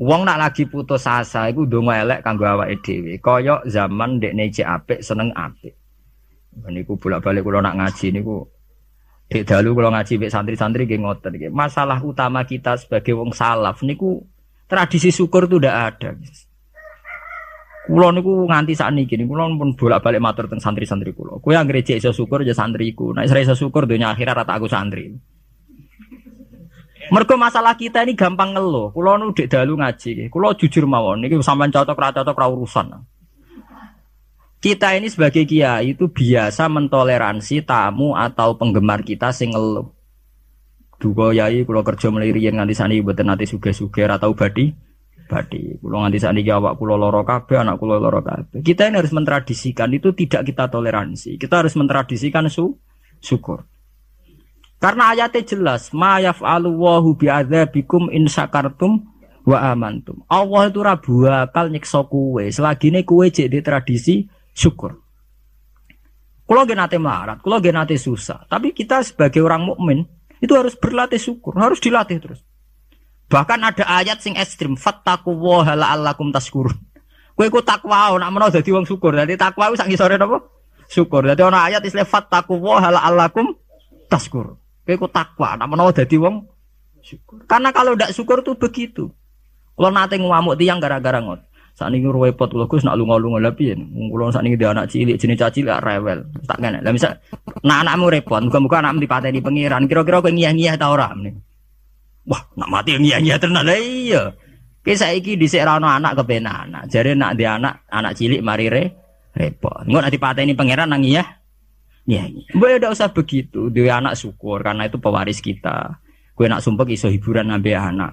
Wong nak lagi putus asa iku ndonga elek kanggo awake dhewe. Kaya zaman ndekne cek apik seneng apik. Niku bolak-balik kula nak ngaji niku Dek dalu kalau ngaji mbek santri-santri nggih ngoten nggih. Masalah utama kita sebagai wong salaf niku tradisi syukur itu udah ada. Kulo niku nganti saat ini gini, kulo pun bolak-balik matur tentang santri-santri kulo. Kue yang gereja iso syukur aja santriku. Nah, iso syukur dunia akhirat rata aku santri. Mergo masalah kita ini gampang ngeluh. Kulo nu dek dalu ngaji, kulo jujur mawon. Niki sampean cocok ra cocok ra urusan. Kita ini sebagai kiai itu biasa mentoleransi tamu atau penggemar kita sing ngeluh. Duga yai kula kerja melirian nganti sani mboten nate suge-suge atau badi badi. Kula nganti sani awak kula lara kabeh, anak kula lara kabeh. Kita ini harus mentradisikan itu tidak kita toleransi. Kita harus mentradisikan su syukur. Karena ayatnya jelas, ma yaf'alu wahu bi'adzabikum in syakartum wa amantum. Allah itu rabu akal nyiksa kuwe. Selagi ini kuwe jadi tradisi syukur. Kalau gak nate melarat, kalau gak nate susah, tapi kita sebagai orang mukmin itu harus berlatih syukur, harus dilatih terus. Bahkan ada ayat sing ekstrim, fattaqullaha la'allakum taskurun. Kowe iku takwa nak menawa dadi wong syukur. Dadi takwa iku sak ngisore napa? Syukur. Dadi ana ayat istilah fattaqullaha la'allakum taskur. Kowe iku takwa nak menawa dadi wong syukur. Karena kalau ndak syukur tuh begitu. Kalau nate ngamuk tiang gara-gara ngot. Saat ini repot kalau gus nak lunga-lunga lebih ya. Saat ini dia anak cilik jenis caci lah rewel. Tak kena. Lah misal, nah anakmu repot. Muka-muka anakmu di pengiran. Kira-kira kau ngiyah-ngiyah tau orang nih. Wah, nak mati ngiyah-ngiyah tenan lah iya. Kisah iki di rano anak kebenaran. Jadi nak dia anak anak cilik mari re repot. Nggak nanti ini pangeran nang iya. Iya, Boleh tidak usah begitu. Dia anak syukur karena itu pewaris kita. Gue nak sumpah iso hiburan ngambil anak.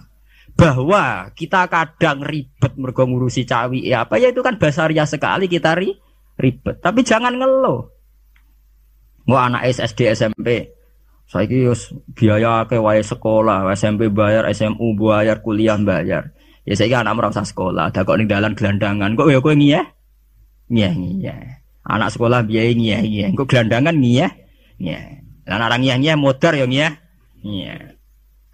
Bahwa kita kadang ribet mergo ngurusi cawi ya apa? Ya itu kan basaria sekali kita ri, ribet. Tapi jangan ngeluh. Mau anak SD SMP saya yus biaya ke wae sekolah. SMP bayar SMU bayar kuliah bayar. Ya saya anak merasa sekolah. Ada kok nih dalan gelandangan. Kok ya kok ngiyah ngiyah ngiyah anak sekolah biaya ngiyah ngiyah kok gelandangan ngiyah ngiyah dan orang ngiyah ngiyah motor ya ngiyah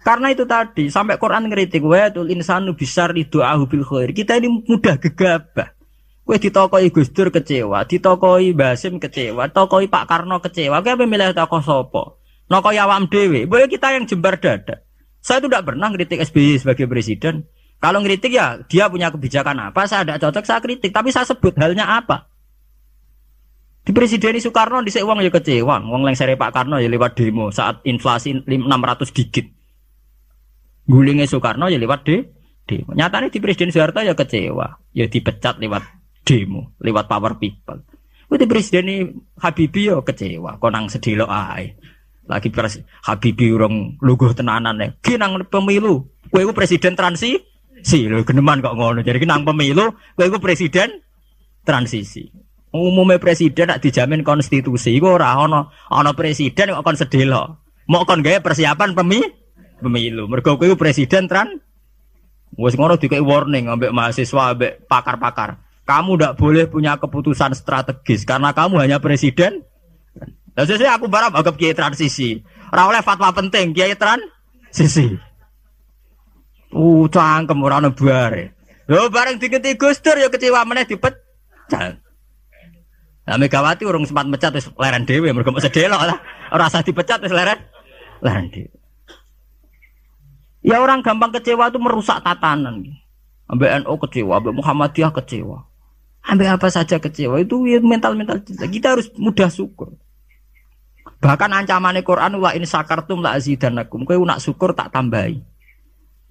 karena itu tadi sampai Quran ngeritik wa tul insanu itu bil khair. Kita ini mudah gegabah. Kue ditokoi Gus Dur kecewa, ditokoi Basim kecewa, tokoi Pak Karno kecewa. Kue apa milih tokoh sopo? Nokoi awam dewi. Boleh kita yang jembar dada. Saya itu tidak pernah ngeritik SBY sebagai presiden. Kalau ngeritik ya dia punya kebijakan apa, saya tidak cocok, saya kritik. Tapi saya sebut halnya apa. Di Presiden Soekarno di uang ya kecewa, uang seri Pak Karno ya lewat demo saat inflasi 600 digit. Gulingnya Soekarno ya lewat de demo. Nyatanya di Presiden Soeharto ya kecewa, ya dipecat lewat demo, lewat power people. Itu di Presiden Habibie ya kecewa, konang sedih ay. Lagi pres Habibie urung luguh tenanan ya. Kinang pemilu, kue presiden transisi, si lo geneman kok ngono. Jadi kinang pemilu, kue presiden transisi. Umumnya presiden nak dijamin konstitusi, gue ora ono ono presiden kok kon sedih lo. Mau kon gaya persiapan pemilu pemilu. Mergo kowe presiden tran wis ngono dikai warning ambek mahasiswa ambek pakar-pakar. Kamu tidak boleh punya keputusan strategis karena kamu hanya presiden. Lah sesuk aku barang anggap kiai transisi. Ora fatwa penting kiai transisi. Uh, cangkem ora ono bare. Lho bareng digenti Gus Dur ya kecewa meneh dipecat. Nah Megawati urung sempat mecat wis leren dhewe mergo mok sedelok lah. Ora usah dipecat wis leren. Leren dhewe. Ya orang gampang kecewa itu merusak tatanan. Ambek NU kecewa, ambek Muhammadiyah kecewa. Ambek apa saja kecewa itu ya mental-mental kita. Kita harus mudah syukur. Bahkan ancaman Quran wa in sakartum la azidanakum. Kowe nak syukur tak tambahi.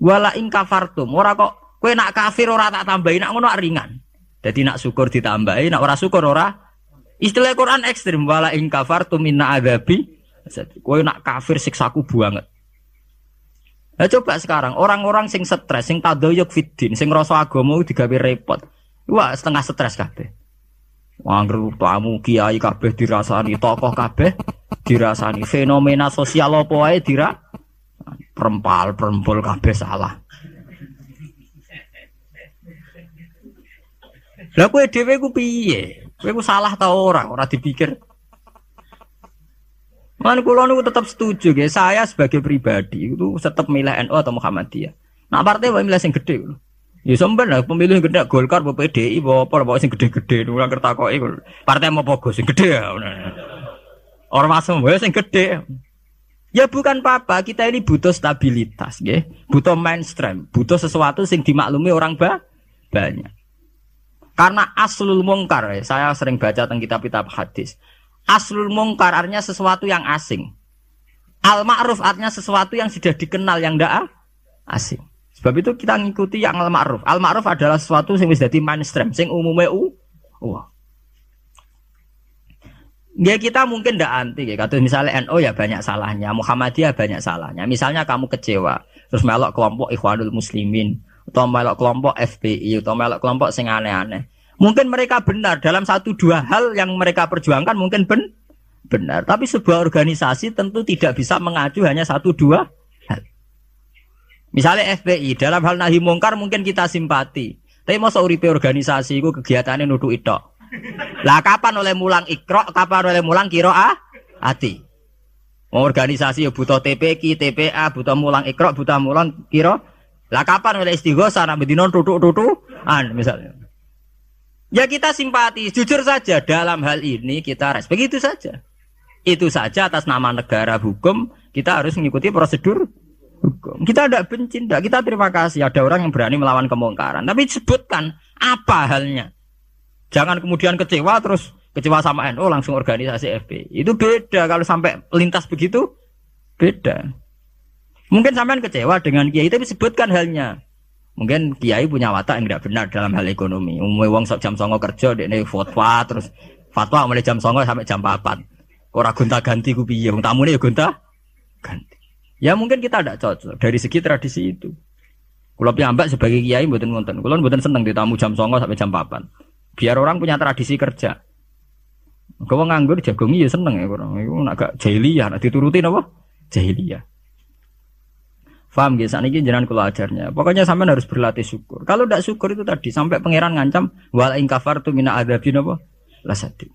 Wala in kafartum. Ora kok kowe nak kafir ora tak tambahi, nak ngono ringan. Jadi nak syukur ditambahi, nak ora syukur ora. Istilah Quran ekstrim wala in kafartum inna adabi. Kowe nak kafir siksaku banget. Nah, coba sekarang orang-orang sing stres, sing tadoyuk fitin, sing rasa agama digawe repot. Wah, setengah stres kabeh. Wangger tamu kiai kabeh dirasani, tokoh kabeh dirasani, fenomena sosial apa wae dira perempal perempul kabeh salah. Lah kowe dhewe ku piye? Kowe salah ta ora? Ora dipikir. Man kulo niku tetap setuju ya. Saya sebagai pribadi itu tetap milih NU atau Muhammadiyah. Nah partai wae milih sing gede. Ya sampean lah pemilih gede Golkar apa PDI apa apa sing gede-gede ora kertakoki partai mau pogo sing gede ya. Orang masuk ya sing gede. Ya bukan apa-apa, kita ini butuh stabilitas, ya. butuh mainstream, butuh sesuatu yang dimaklumi orang ba banyak. Karena aslul mungkar, ya, saya sering baca tentang kitab-kitab hadis. Aslul mungkar artinya sesuatu yang asing. Al ma'ruf artinya sesuatu yang sudah dikenal yang tidak asing. Sebab itu kita ngikuti yang al ma'ruf. Al ma'ruf adalah sesuatu yang sudah di mainstream, sing umumnya u. Wah. Ya kita mungkin tidak anti ya. Kata misalnya NO ya banyak salahnya, Muhammadiyah banyak salahnya. Misalnya kamu kecewa, terus melok kelompok Ikhwanul Muslimin, atau melok kelompok FPI, atau melok kelompok sing aneh-aneh. Mungkin mereka benar dalam satu dua hal yang mereka perjuangkan mungkin ben benar. Tapi sebuah organisasi tentu tidak bisa mengacu hanya satu dua hal. Misalnya FPI dalam hal nahi mungkar mungkin kita simpati. Tapi mau uripe organisasi itu kegiatannya nuduh itu. Lah kapan oleh mulang ikro, kapan oleh mulang kiro ah? Hati. Organisasi ya butuh TPK, TPA, butuh mulang ikro, butuh mulang kiro. Lah kapan oleh istighosa nak bedino tutuk an misalnya. Ya kita simpati, jujur saja dalam hal ini kita respect itu saja. Itu saja atas nama negara hukum kita harus mengikuti prosedur hukum. Kita tidak benci, tidak. Kita terima kasih ada orang yang berani melawan kemungkaran. Tapi sebutkan apa halnya. Jangan kemudian kecewa terus kecewa sama NU langsung organisasi FP. Itu beda kalau sampai lintas begitu beda. Mungkin sampean kecewa dengan kiai tapi sebutkan halnya. Mungkin kiai punya watak yang tidak benar dalam hal ekonomi. Umumnya uang jam songo kerja, ini fatwa terus fatwa mulai jam songo sampai jam 4. Orang gonta ganti ku piye, wong tamune ya gonta ganti. Ya mungkin kita tidak cocok dari segi tradisi itu. Kalau piyambak sebagai kiai mboten ngonten. Kulo mboten seneng ditamu jam songo sampai jam 4. Biar orang punya tradisi kerja. Kau nganggur jagung iya seneng ya orang. Itu nak gak jahiliyah, nak diturutin apa? Jahiliyah. Faham gak? Saat ini jangan kalau ajarnya. Pokoknya sampai harus berlatih syukur. Kalau tidak syukur itu tadi sampai pangeran ngancam wal ingkafar tu mina adabin apa? Lasati.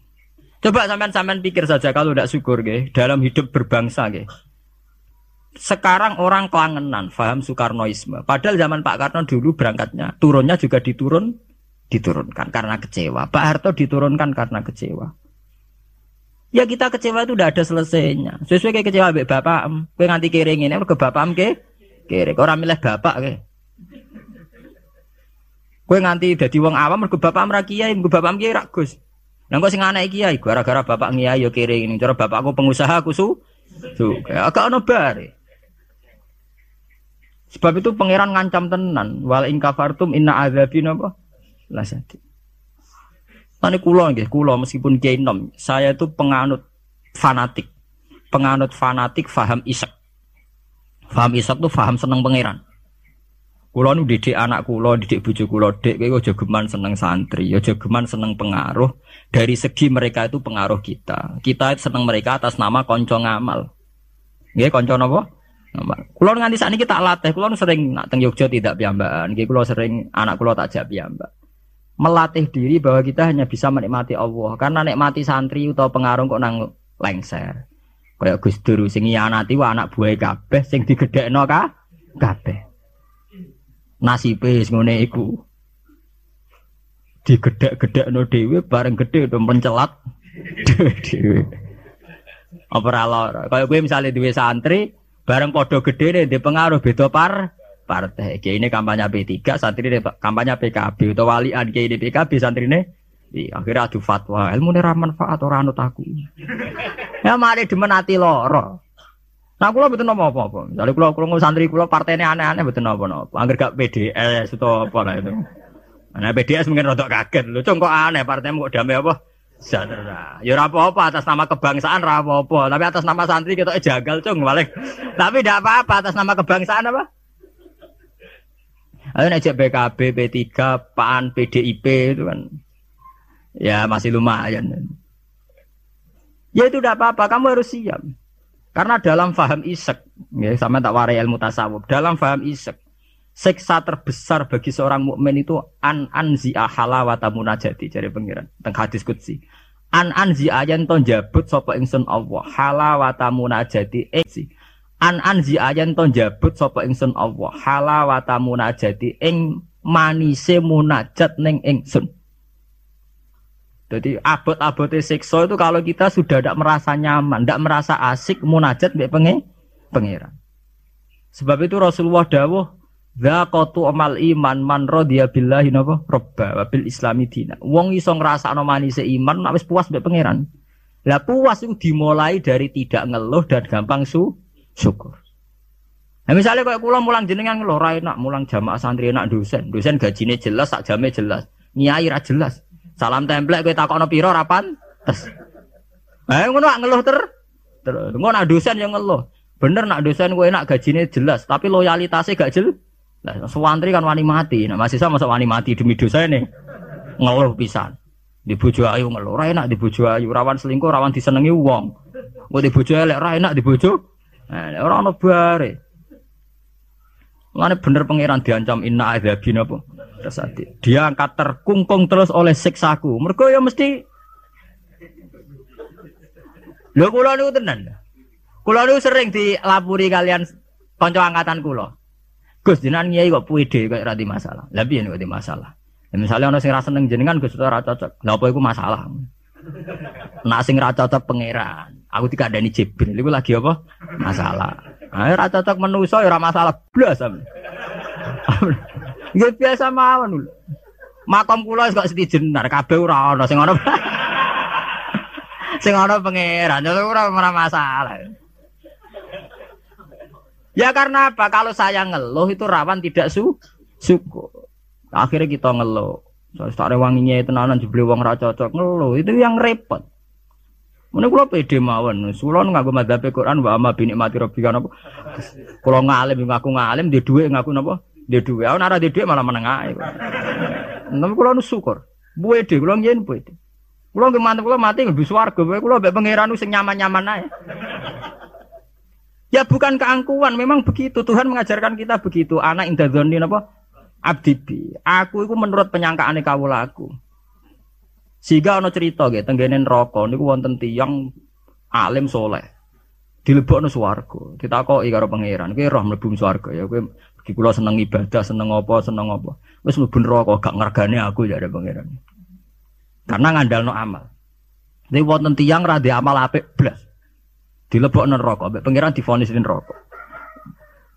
Coba sampean sampean pikir saja kalau tidak syukur gak? dalam hidup berbangsa gak? Sekarang orang kelangenan, faham Soekarnoisme. Padahal zaman Pak Karno dulu berangkatnya, turunnya juga diturun diturunkan karena kecewa. Pak Harto diturunkan karena kecewa. Ya kita kecewa itu udah ada selesainya. Sesuai kayak kecewa bapak, kue nganti kiring ini ke bapak ke kiring. Orang milih bapak ke. Kue nganti jadi wong awam ke bapak merah kiai, ke bapak kiai ragus. Nah kok sing anak kiai gara-gara bapak ngiai yo kiring ini. Cara bapak aku pengusaha aku su. Su, agak ono. Sebab itu pangeran ngancam tenan. Wal ingkafartum inna azabin apa? lasati. Tani kulo nggih, kulo meskipun kiai saya itu penganut fanatik. Penganut fanatik faham isak. Faham isak tuh faham seneng pangeran. Kulo nu didik anak kulo, didik bojo kulo, dek kowe aja geman seneng santri, aja geman seneng pengaruh. Dari segi mereka itu pengaruh kita. Kita seneng mereka atas nama konco ngamal. Nggih, konco napa? Kulo nganti saat ini kita latih, kulo sering nak teng Yogyakarta tidak piyambakan, nggih kulo sering anak kulo tak jak piyambak melatih diri bahwa kita hanya bisa menikmati Allah karena nikmati santri atau pengaruh kok nang lengser kayak Gus Dur sing nyanati wa anak buah kabeh sing digedhekno ka? Kabeh. Nasibe wis ngene iku. Digedhek-gedhekno dhewe bareng gedhe do mencelat dhewe. Apa ora kaya kowe misale duwe santri bareng padha gedhe di pengaruh beda par partai. Kiai ini kampanye P3, santri kampanye PKB atau walian kiai ini PKB santri di akhirnya adu fatwa ilmu ini manfaat orang anut aku. ya mari dimenati loro. Nah, kalau betul nopo apa apa. Misalnya kalau kalau santri kalau ini aneh-aneh betul nopo nopo. Angger gak PDS atau apa lah itu. Nah PDS mungkin rodok kaget. Lu kok aneh partai kok damai apa? Sejahtera. Ya apa-apa atas nama kebangsaan apa-apa. Tapi atas nama santri kita jagal cung balik. Tapi tidak apa-apa atas nama kebangsaan apa? Ayo ngajak PKB, P3, PAN, PDIP itu kan ya masih lumayan. Ya itu tidak apa-apa, kamu harus siap. Karena dalam faham isek, ya sama tak warai ilmu tasawuf. Dalam faham isek, seksa terbesar bagi seorang mukmin itu an anzi halawata munajati dari pengiran tentang hadis kutsi. An anzi ayan ton jabut sapa ingsun Allah halawata munajati eksi an anzi ayan to jabut sapa ingsun Allah halawata munajati ing manise munajat ning ingsun. Jadi abot-abote siksa itu kalau kita sudah tidak merasa nyaman, tidak merasa asik munajat mbek penge pangeran. Sebab itu Rasulullah dawuh Zakotu amal iman man rodiya billahi napa robba wabil islami dina. Wong iso ngrasakno manise iman nek wis puas mbek pangeran. Lah puas itu dimulai dari tidak ngeluh dan gampang su syukur. Nah, misalnya kayak kula mulang jenengan ngeluh ra enak, mulang jamaah santri enak dosen, dosen gajine jelas, sak jame jelas, nyai jelas. Salam templek kowe takokno pira ra pantes. Eh ngono ngeluh ter. Ngono dosen yang ngeluh. Bener nak dosen kowe enak gajine jelas, tapi loyalitasnya gak jelas. Nah, sewantri kan wani mati. Nah, masih sama wani mati demi dosa ini. Ngeluh pisan. Di bojo ayu ngeluh. Ra enak di bojo ayu, rawan selingkuh, rawan disenengi wong. Kok di bojo elek ra enak di bojo. Nah, ora ono bare. Bener pangeran diancam inna adzabin apa? Tersati. Dia angkat terkungkung terus oleh siksaku. Mergo ya mesti Lho kula niku tenan. Kula niku sering dilapuri kalian kanca angkatan kula. Gus jenengan kiai kok puide kok ora masalah. Lah piye nek masalah? Ya, misalnya ana sing ra seneng jenengan Gus ora cocok. Lah apa iku masalah? Nak sing ra cocok pangeran. Aku dikandani Jibril iku lagi apa? Masalah. Ah ra cocok manusa ya ora masalah blas. Nggih biasa mawon lho. Makom kula kok setijenar kabeh ora ana sing ana. sing ana pangeran, ora ora masalah. Ya karena apa? Kalau saya ngeluh itu rawan tidak su syukur. Akhirnya kita ngeluh. Soalnya tak rewanginya itu nanan jebeli uang raja cocok ngeluh itu yang repot. Mana kulo pede mawon, kulo ngaku madzhab Quran wa amma bi nikmati rabbika napa. Kulo ngalim ngaku ngalim di dhuwit ngaku napa? Di dhuwit. Aku nara di dhuwit malah meneng ae. Tapi kulo nu syukur. Pede kulo nyen pede. Kulo nggih mantep kulo mati lebih swarga, kulo mbek pangeran sing nyaman-nyaman ae. Ya bukan keangkuhan, memang begitu. Tuhan mengajarkan kita begitu. Anak indadzoni apa? Abdibi. Aku itu menurut penyangkaan kawula aku. Sehingga ono cerita gitu, tenggenen rokok niku wonten tiyang alim soleh. Dilebokno swarga. Ditakoki karo pangeran, kowe roh mlebu swarga ya kowe bagi kula seneng ibadah, seneng apa, seneng apa. Wis mlebu neraka gak ngergane aku ya pangeran. Karena ngandalno amal. Ini wonten tiyang ra amal apik blas. Dilebok neraka, mbek pangeran difonis neraka.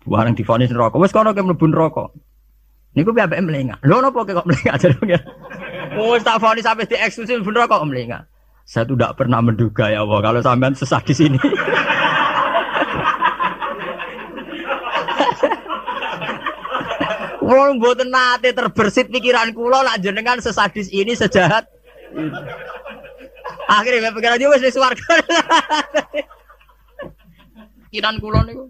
Barang difonis neraka, wis kono ke mlebu neraka. Niku piye ambek mlengak. Lho napa kok mlengak jare pangeran? Wis tak fonis sampai di eksklusif neraka kok mlengak. Saya tidak pernah menduga ya Allah kalau sampean sesat di sini. Wong mboten nate terbersit pikiran kula nak jenengan sesadis ini sejahat. Akhirnya pikiran dia wis swarga pikiran kula niku.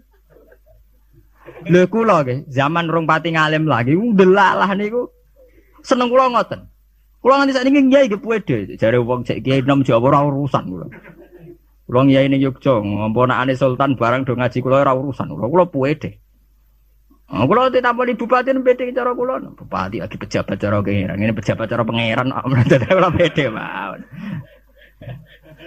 Lho kula nggih, zaman rong pati ngalim lagi ndelalah niku. Seneng kula ngoten. Kula nganti sakniki nggih nggih pede, jare wong cek kiai nom Jawa ora urusan kula. Kula kiai ning Yogya, ngomponakane sultan barang do ngaji kula ora urusan. Kula kula pede. Nah, kula ditampani bupati pede cara kula, bupati lagi pejabat cara pangeran, ini pejabat cara pangeran, kula pede mawon.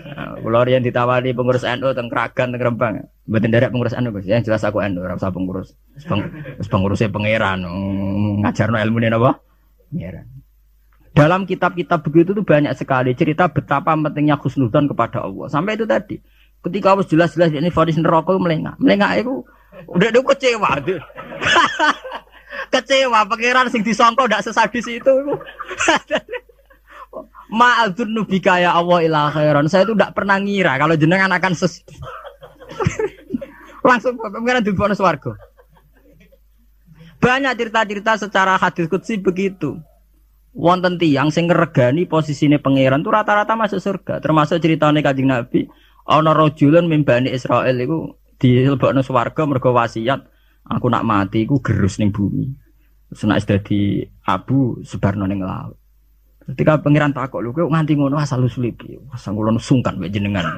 Nah, Kulo yang ditawari pengurus NU teng Kragan teng Rembang. Mboten derek pengurus NU Gus. Yang jelas aku NU ora usah pengurus. Peng, pengurusnya pangeran mm, ngajarno ilmu napa? Pangeran. Dalam kitab-kitab begitu tuh banyak sekali cerita betapa pentingnya khusnudzon kepada Allah. Sampai itu tadi. Ketika harus jelas-jelas ini vonis neraka melengak. Melengak itu udah udah kecewa. Kecewa pangeran sing disangka ndak sesadis itu. Ma'adzun nubika ya Allah ilah khairan. Saya itu tidak pernah ngira kalau jenengan akan ses langsung pengiran di bonus warga. Banyak cerita-cerita secara hadis kutsi begitu. Wonten tiang sing ngregani posisine pangeran itu rata-rata masuk surga. Termasuk ceritanya Kanjeng Nabi, ana rajulun mimbani Israel iku dilebokno swarga mergo wasiat aku nak mati iku gerus ning bumi. Terus dadi abu sebarno ning laut. Ketika pangeran takut lu, kau nganti ngono asal usul iki. Asal ngono sungkan mbek jenengan.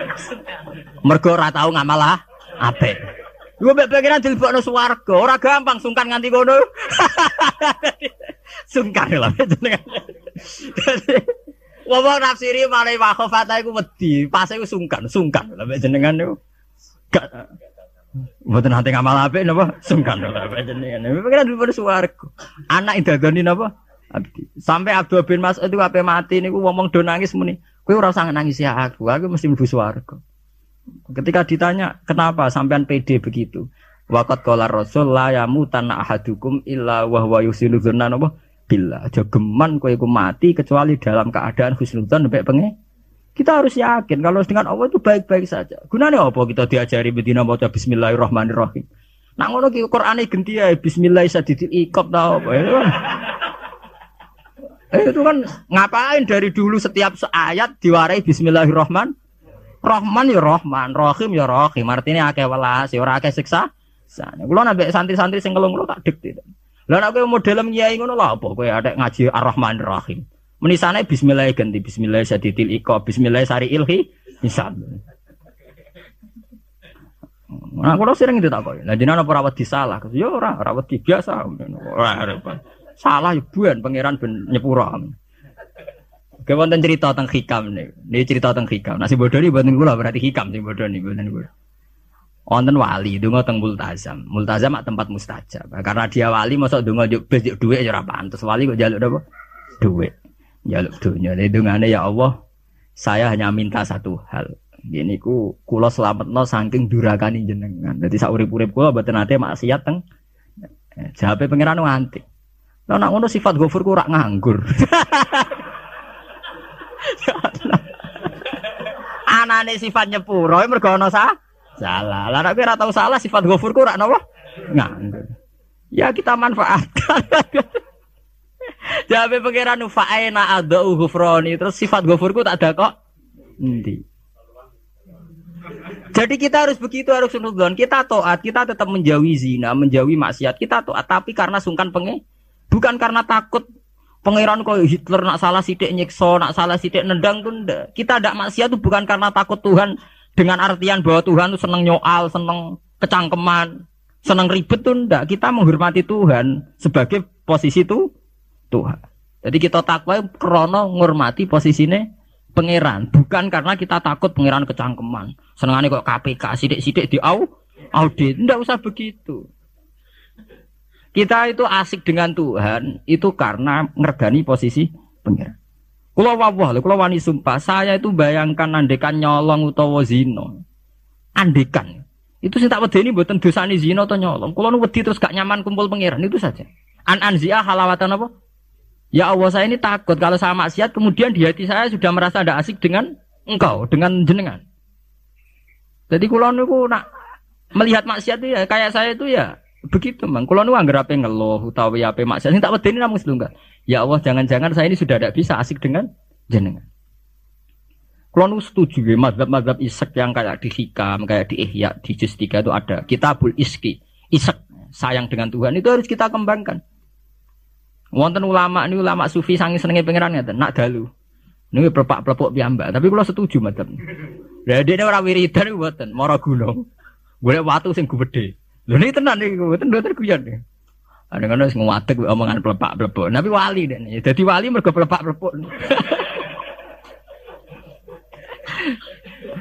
Mergo ora tau ngamalah ape. Gue mbek pangeran dilebokno swarga, ora gampang sungkan nganti ngono. sungkan lah jenengan. Wong nafsiri malah wa khofata iku wedi, pas iku sungkan, sungkan lah mbek jenengan niku. Gak Mboten nanti ngamal apik napa? Sungkan apa jenengan. Pengiran dulu swarga. Anak idadoni napa? Abdi. Sampai Abdul bin Mas'ud itu ape mati niku ngomong do nangis muni. Kowe ora usah nangis ya aku, aku mesti mlebu swarga. Ketika ditanya, "Kenapa sampean PD begitu?" Waqat qala Rasul la yamutan ahadukum illa wa huwa yusinu dzanna napa? Billah. Aja geman kowe iku mati kecuali dalam keadaan husnudzon sampai pengen kita harus yakin kalau dengan Allah itu baik-baik saja. Gunanya apa kita diajari bedina maca bismillahirrahmanirrahim. Nak ngono ki Qur'ane genti ya bismillah sadidil ikop ta apa ya. Eh, itu kan ngapain dari dulu setiap ayat diwarai bismillahirrahman. Rahman ya Rahman, Rahim ya Rahim. Artinya akeh welas, ya ora akeh siksa. Sane. Kulo nambah santri-santri sing ngelung tak dikti. Lah nek kowe model kiai ngono lho apa kowe ngaji Ar-Rahman Rahim. Menisane bismillah ganti bismillah sadidil iko, bismillah sari ilhi misal. Nah, kalau sering itu tak kok. Nah, jenengan apa rawat disalah? Ya ora, rawat biasa. Ora repot. Salah ya buan pangeran ben nyepura. Oke, cerita tentang hikam nih. Ini cerita tentang hikam. Nasi bodoh ini buatan gula berarti hikam sih bodoh nih buatan gula. Wonten wali dungo teng multazam. Multazam tempat mustajab. Karena dia wali masa dungo juk bes juk duit ya pantes. Wali kok jaluk apa? Duit. Jaluk dunia. Jadi dungane ya Allah, saya hanya minta satu hal. Gini ku kulo selamat no saking durakani jenengan. Jadi saurip-urip kulo buatan nate maksiat teng. Eh, Jawabe pangeran nganti. Lah nak ngono sifat gofur ku rak nganggur. Anane sifat nyepuro mergo ana sa salah. Lah nek ora tau salah sifat gofur ku rak napa? Nganggur. Ya kita manfaatkan. Jabe pangeran fa'ena adau ghufrani terus sifat gofurku tak ada kok. Endi? Jadi kita harus begitu harus sunudon. Kita toat, kita tetap menjauhi zina, menjauhi maksiat. Kita toat, tapi karena sungkan penge Bukan karena takut pangeran kau Hitler nak salah sidik nyekso, nak salah sidik nendang tuh ndak. Kita tidak maksiat tuh bukan karena takut Tuhan dengan artian bahwa Tuhan tuh seneng nyoal, seneng kecangkeman, seneng ribet tuh ndak. Kita menghormati Tuhan sebagai posisi tuh Tuhan. Jadi kita takwa krono ngormati posisinya pangeran, bukan karena kita takut pangeran kecangkeman. Senengane kok KPK sidik-sidik di au audit, ndak usah begitu. Kita itu asik dengan Tuhan itu karena ngergani posisi pengiran. Kulo wawah, kulo wani sumpah, saya itu bayangkan andekan nyolong utawa zino. Andekan. Itu sing tak wedeni mboten dosane zina atau nyolong. Kulo wedi terus gak nyaman kumpul pangeran itu saja. An anzia halawatan apa? Ya Allah saya ini takut kalau saya maksiat kemudian di hati saya sudah merasa ada asik dengan engkau, dengan jenengan. Jadi kulo niku nak melihat maksiat itu ya kayak saya itu ya Begitu mang. Kalau nu anggar apa ngeluh utawi apa maksiat ini tak wedeni namung setunggal. Ya Allah jangan-jangan saya ini sudah tidak bisa asik dengan jenengan. Nu setuju ya mazhab-mazhab isek yang kayak di hikam, kayak di ihya, di juz 3 itu ada kitabul iski. Isek sayang dengan Tuhan itu harus kita kembangkan. Wonten ulama ini ulama sufi sangi senengnya pangeran ngeten, nak dalu. Ini perpak pelepok piambak, tapi kalau setuju mazhab. Lah ini orang wiridan buatan, mara gunung. Boleh waktu sing gede. Lho ini tenan nih, mboten mboten nih. Ada kan harus ngewatek omongan pelepak pelepok. Tapi wali deh. Jadi wali mereka pelepak pelepok.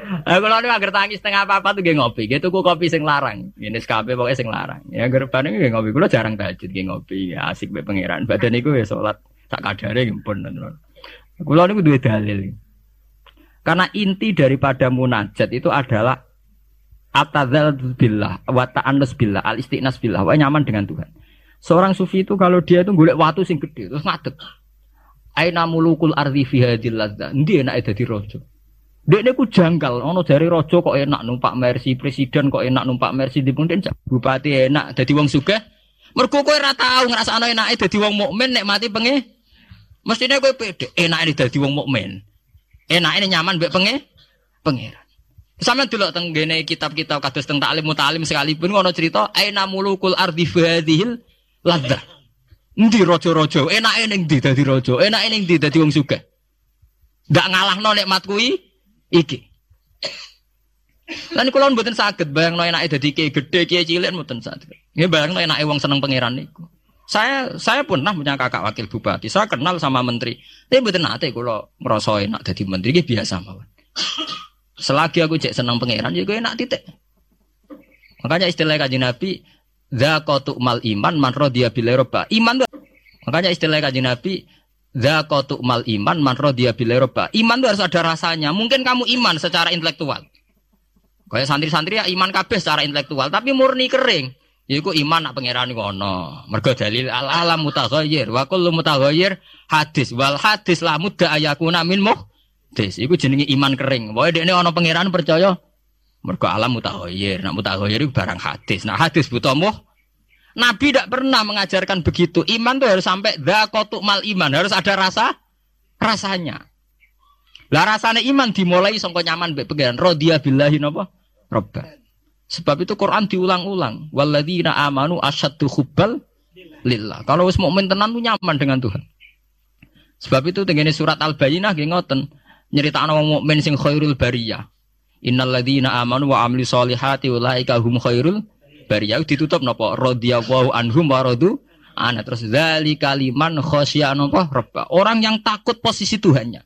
Aku kalau nih agar tangis setengah apa apa tuh gak ngopi. Gitu kok kopi sing larang. Ini skape pokoknya sing larang. Ya agar paling gak ngopi. Kulo jarang tajud gak ngopi. Ya, asik be pangeran. Badan itu ya sholat tak kadare pun. Kulo nih dua dalil. Karena inti daripada munajat itu adalah atadzal billah wa ta'annus billah al istiqnas billah wa nyaman dengan Tuhan seorang sufi itu kalau dia itu golek watu sing gede terus ngadeg aina mulukul ardi fi hadil ladza endi enak dadi raja Dek ku janggal, ono dari rojo kok enak numpak mercy, presiden kok enak numpak mercy, di bupati enak, jadi wong suka. Mergo kowe ora tau ngrasakno enake dadi wong mukmin nek mati penge. Mestine kowe pede, enak ini dadi wong. Enak ini nyaman mbek penge pangeran. Sama dulu teng gene kitab-kitab kados teng taklim mutalim sekalipun ngono cerita aina mulukul ardi hadhil ladza. Endi raja-raja? Enake ning ndi dadi raja? Enake ning ndi dadi wong sugih? Enggak ngalahno nikmat kuwi iki. Lan kula mboten saged bayangno enake dadi kiai gedhe, kiai cilik mboten saged. Nggih bayangno enake wong seneng pangeran niku. Saya saya pun pernah punya kakak wakil bupati. Saya kenal sama menteri. Tapi mboten nate kula ngrasa enak dadi menteri iki biasa mawon. Selagi aku cek senang pangeran, ya enak titik. Makanya istilah kaji Nabi, zakotu mal iman man rodiya bileroba. Iman tuh, makanya istilah kaji Nabi, zakotu mal iman man bileroba. Iman tuh harus ada rasanya. Mungkin kamu iman secara intelektual. Kayak santri-santri ya iman kabeh secara intelektual, tapi murni kering. Iku iman nak pangeran ngono. Mergo dalil al alam mutaghayyir wa kullu mutaghayyir hadis wal hadis la mudda ayakuna min muhdis. Iku jenenge iman kering. Pokoke dekne ana pangeran percaya mergo alam mutaghayyir. Nak mutaghayyir itu barang hadis. Nah hadis butuh muh. Nabi tidak pernah mengajarkan begitu. Iman tuh harus sampai dakotuk mal iman. Harus ada rasa rasanya. Lah rasanya iman dimulai sangka nyaman mbek pangeran. Radhiya billahi napa? Rabbah. Sebab itu Quran diulang-ulang. Walladzina amanu asyaddu hubbal lillah. Kalau wis mukmin tenan tuh nyaman dengan Tuhan. Sebab itu tengene surat Al-Bayyinah nggih ngoten, nyeritakno wong mukmin sing khairul bariyah. Innal ladzina amanu wa amili solihati ulaika hum khairul bariyah. Ditutup napa? Radhiyallahu anhum wa radu ana terus dzalika liman khasya napa? Rabbah. Orang yang takut posisi Tuhannya.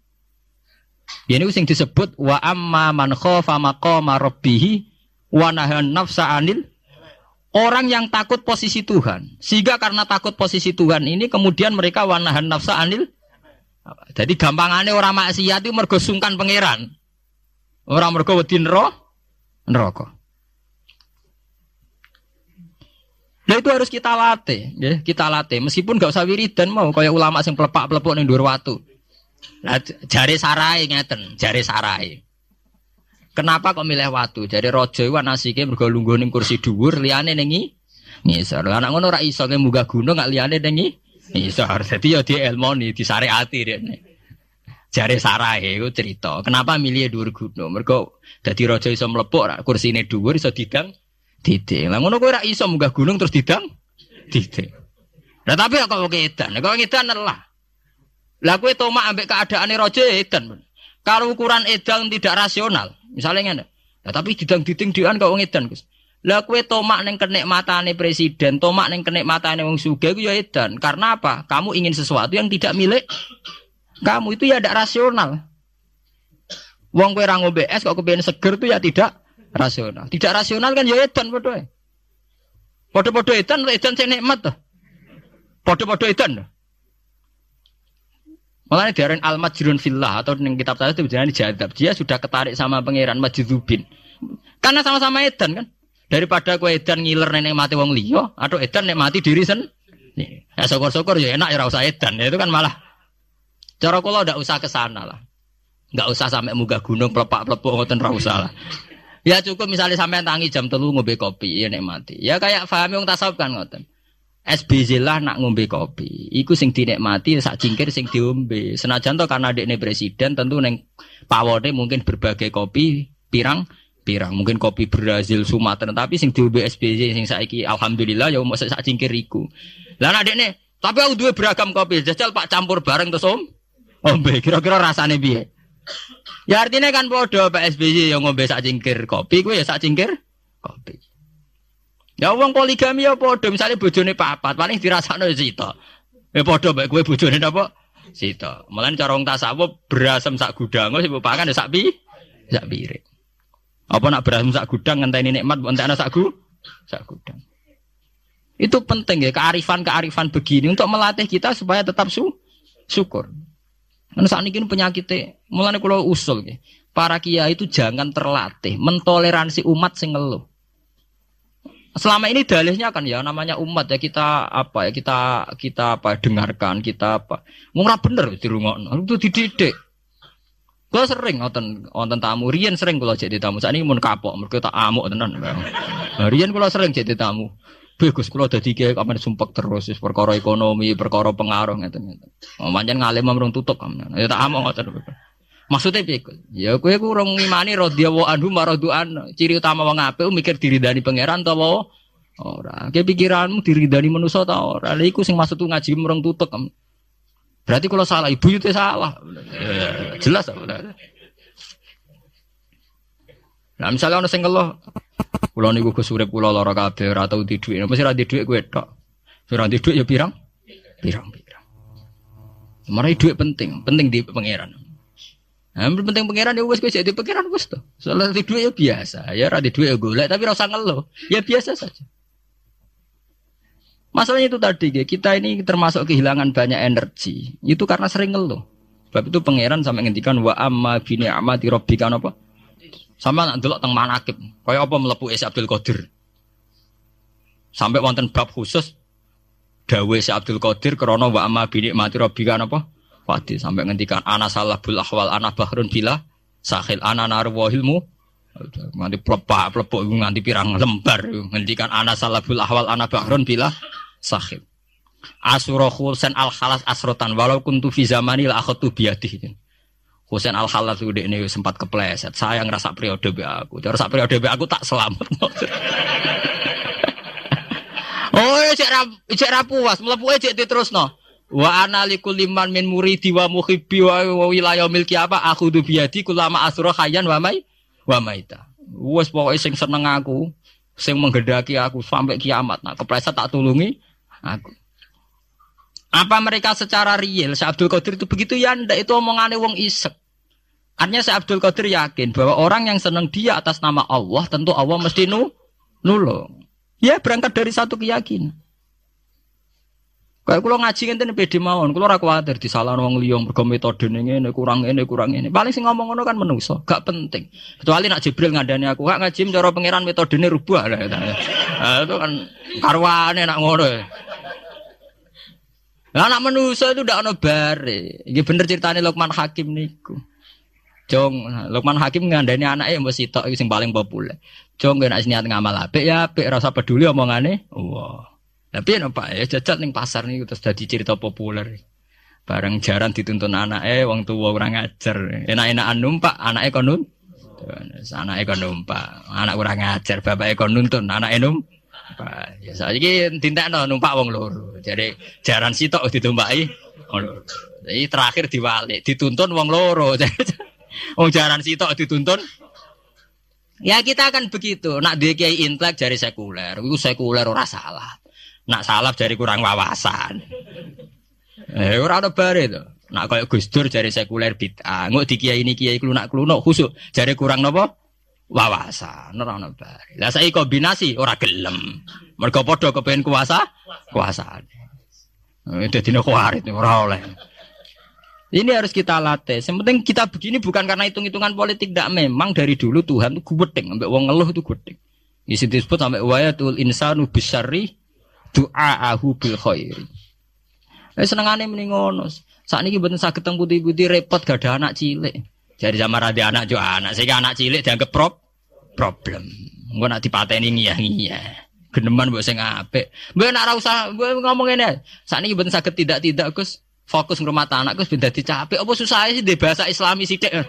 Ini sing disebut wa amma man khafa maqama rabbih wanahan nafsa anil orang yang takut posisi Tuhan. Sehingga karena takut posisi Tuhan ini kemudian mereka wanahan nafsa anil jadi gampangannya orang maksiat itu mergo sungkan pangeran. Orang mergo wedi neraka. Nah itu harus kita latih, ya, kita latih. Meskipun gak usah wiridan mau kayak ulama sing pelepak-pelepuk ning dhuwur watu. Nah, jari sarai ngeten, jari sarai. Kenapa kok milih watu? Jadi rojo itu nasike mergo lungguh kursi dhuwur liyane ning ngisor. Lah anak ngono ora iso ke munggah gunung gak liyane ning ngisor. Dadi ya di elmoni, di syariati rene. Jare sarahe iku cerita. Kenapa milih dhuwur gunung? Mergo dadi raja iso mlepuk kursine dhuwur iso didang didik. Lah ngono kowe ora iso munggah gunung terus didang didik. Lah tapi kok kok edan, kok edan lah. Lah kowe tomak ambek keadaane raja edan. Kalau ukuran edan tidak rasional, Misalnya ngene. Nah, tapi didang diting dian kau ngedan, Gus. Lah kue tomak neng kenikmatane presiden, tomak neng kenikmatane wong sugih ku ya edan. Karena apa? Kamu ingin sesuatu yang tidak milik kamu itu ya tidak rasional. Wong kue rango BS kok kepengen seger itu ya tidak rasional. Tidak rasional kan ya edan padha. Padha-padha edan, edan sing nikmat tuh. Padha-padha edan. Makanya diarin al majrun fillah atau dengan kitab saya itu berjalan jadab. Dia sudah ketarik sama pangeran majidubin. Karena sama-sama edan kan. Daripada kue edan ngiler nenek mati wong liyo atau edan nek mati diri sen. Ya syukur-syukur ya enak ya usah edan. Ya, itu kan malah cara kula ndak usah ke sana lah. Enggak usah sampai muga gunung pelepak-pelepuk ngoten ra usah lah. Ya cukup misalnya sampai tangi jam telu ngombe kopi ya nek mati. Ya kayak paham wong tasawuf kan ngoten. SBZ lah nak ngombe kopi. Iku sing dinikmati sak cingkir sing diombe. Senajan to karena dekne presiden tentu neng pawone mungkin berbagai kopi pirang pirang mungkin kopi Brazil Sumatera tapi sing diombe SBZ sing saiki alhamdulillah ya mau sak cingkir iku. Lah nak tapi aku dua beragam kopi jajal Pak campur bareng terus om. Ombe kira-kira rasane piye? Ya artinya kan bodoh Pak SBY yang ngombe sak cingkir kopi gue ya sak cingkir kopi. Ya wong poligami ya padha, misale bojone papat, paling dirasakno ya sita. Ya padha bae kowe bojone napa? Sita. Malah cara wong tasawuf berasem sak gudang, sing pakan ya sak pi, sak piring. Apa nak berasem sak gudang ngenteni nikmat entekno sak gu, sak gudang. Itu penting ya kearifan-kearifan begini untuk melatih kita supaya tetap su syukur. Kan saat ini penyakitnya, mulanya kalau usul, para kiai itu jangan terlatih mentoleransi umat sing ngeluh. Selama ini dalihnya kan ya namanya umat ya kita apa ya kita kita apa dengarkan kita apa murah bener di rumah itu dididik. Gue sering nonton nonton tamu Rian sering kalau jadi tamu saat ini mau kapok mereka tak amuk tenan. Rian kalau sering jadi tamu. Bagus kalau ada tiga kapan sumpah terus perkara ekonomi perkara pengaruh gitu gitu. Manjan ngalim merung tutup kamu. Ya tak amuk ngoten. Maksudnya piye? Ya kowe ku urung ngimani radhiyallahu anhu maradu'an. Ciri utama wong apik mikir diridani pangeran ta apa ora. Ke pikiranmu diridani manusa ta ora. Lha iku sing maksud ngaji mereng tutuk. Berarti kalau salah ibu itu salah. Jelas apa? Nah misalnya orang sing ngeluh, kula niku Gus Urip kula lara kabeh ora tau di dhuwit. Mesti ora di dhuwit kowe tok. Ora di dhuwit ya pirang? Pirang pirang. Marai dhuwit penting, penting di pangeran. Nah, penting pangeran ya wes kowe jadi pangeran wes tuh. Soalnya di duit ya biasa, ya rada duit ya golek tapi rasa ngeluh. Ya biasa saja. Masalahnya itu tadi, kita ini termasuk kehilangan banyak energi. Itu karena sering ngeluh. Sebab itu pangeran sampai ngendikan wa amma bini amati robbika apa? Sama nak delok teng manakib. Kaya apa melepuh Isi Abdul Qadir. Sampai wonten bab khusus dawe si Abdul Qadir krana wa amma bini mati robbika apa? Wadi sampai ngendikan ana bul ahwal ana bahrun bila sahil ana narwahilmu nganti plepak plepok nganti pirang lembar ngendikan ana bul ahwal ana bahrun bila sahil Asura Husain al khalas asrotan walau kuntu fi zamani la akhatu biadih Husain al khalas udah ini sempat kepleset saya ngerasa periode be aku cara sak periode be aku tak selamat oh cek rap cek rapuas melepuh cek no Wa ana liman min muridi wa muhibbi wa wilayah milki apa aku tu biadi kulama asura khayan wa mai wa maita. Wes pokoke sing seneng aku, sing menggedaki aku sampai kiamat. Nah, kepleset tak tulungi aku. Apa mereka secara real Syekh Abdul Qadir itu begitu ya ndak itu omongannya wong isek. Artinya Syekh Abdul Qadir yakin bahwa orang yang senang dia atas nama Allah tentu Allah mesti nu nulung. Ya berangkat dari satu keyakinan. Kayak kulo ngaji ngenten pede mawon, kulo ora kuwatir disalahno wong liya mergo metode ngene kurang ngene kurang ngene. Paling sing ngomong ngono kan menungso, gak penting. Kecuali nak Jibril ngandani aku, gak ngaji cara pangeran metodene rubah lah. Nah, itu kan karwane nak ngono. Lah anak menungso itu ndak ono bare. Iki bener ceritane Luqman Hakim niku. Jong, Lukman Hakim ngandani anaknya yang sitok sing paling populer. Jong nek niat ngamal apik ya apik rasa peduli omongane. Wah. Tapi ya Pak ya jajal ning pasar nih terus jadi cerita populer. Bareng jaran dituntun anak eh wong tua orang ngajar. Enak-enakan numpak, anaknya kon nun. Anaknya kon numpak, anak orang ngajar, bapak kon nuntun, anak enum. Ya saya ini tindak no numpak wong loro. Jadi jaran sitok loro. Jadi terakhir diwalik, dituntun wong loro. Wong jaran sitok dituntun Ya kita akan begitu. Nak dia kiai intelek dari sekuler, itu sekuler ora salah. Nak salaf dari kurang wawasan. Eh ora ada bare to. Nak koyo Gus Dur jari sekuler bid'ah. Nguk di kiai ini kiai klunak klunuk khusuk jari kurang napa? Wawasan. Ora ono bare. Lah saiki kombinasi ora gelem. Mergo padha kepengin kuasa, kuasaan. Eh dadine kuarit ora oleh. Ini harus kita latih. Yang kita begini bukan karena hitung-hitungan politik. Tidak memang dari dulu Tuhan itu gubedeng. Sampai wong ngeluh itu gubedeng. Ini disebut sampai wayatul insanu besari du'aahu bil khair. Eh senengane mending ngono. Sakniki mboten saged teng putih-putih repot gak ada anak cilik. Jadi sama rada anak jo anak, sehingga anak cilik dianggap prop problem. Engko nak dipateni ngiyah-ngiyah. Geneman mbok sing apik. Mbok nak ora usah ngomong ngene. Sakniki mboten saged tidak-tidak Gus. Fokus ngrumat anak ben dadi capek. Apa susah sih di bahasa Islami sithik.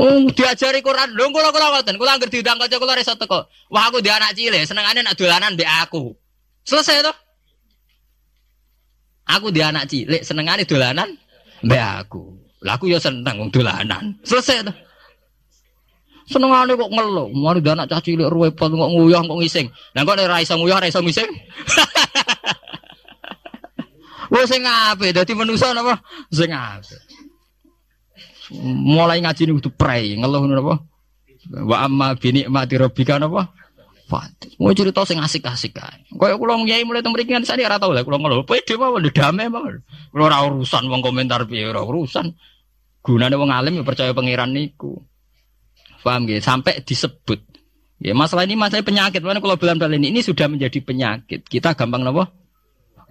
Oh, diajari Quran. Lho kula kula ngoten, kula anggere diundang kanca kula reso teko. Wah, aku di anak cilik, senengane nak dolanan mbek aku. Selesai to? Aku di anak cilik, senengane dolanan mbek aku. Lah aku ya seneng wong dolanan. Selesai to? Senengane kok ngeluh, mari di anak cilik repot kok nguyah kok ngising. Lah kok ora iso nguyah, ora iso ngising. Wong sing apik dadi manusa napa? Sing apik mulai ngaji ini pray ngeluh napa wa amma bi nikmati rabbika napa Fatis. Mau cerita sing asik-asik kae. Kaya kula ngyai mulai teng mriki nganti ora tau lah kula ngeluh. Pede mawon damai mawon. Kula ora urusan wong komentar piye ora urusan. Gunane wong alim ya percaya pangeran niku. Paham nggih? Sampai disebut. Ya, masalah ini masalah penyakit. Mana kalau bilang ini, ini sudah menjadi penyakit. Kita gampang napa?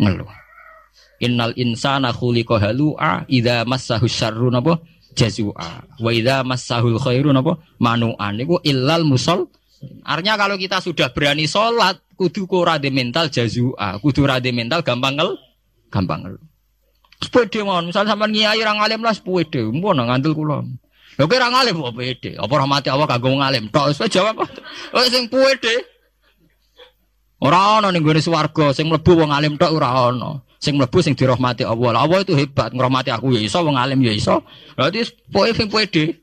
Ngeluh. Innal insana khuliqa halu'a idza massahu syarru napa? jazua. Wa idza massahul khairu napa manu'an niku illal musol. Artinya kalau kita sudah berani sholat, kudu ku rade mental jazua, kudu rade mental gampang ngel, gampang ngel. Sepede mon, misal sampean ngiyai ra ngalim lah sepede, mun ngandel kula. Lha kira ngalim kok pede, apa rahmati Allah kanggo ngalim. Tok wis jawab. Oh sing pede. Ora ana ning gone swarga sing mlebu wong alim tok ora ana. Sing mlebu sing dirahmati Allah. Allah itu hebat, ngrahmati aku ya iso, wong alim ya iso. Berarti pokoke sing pede.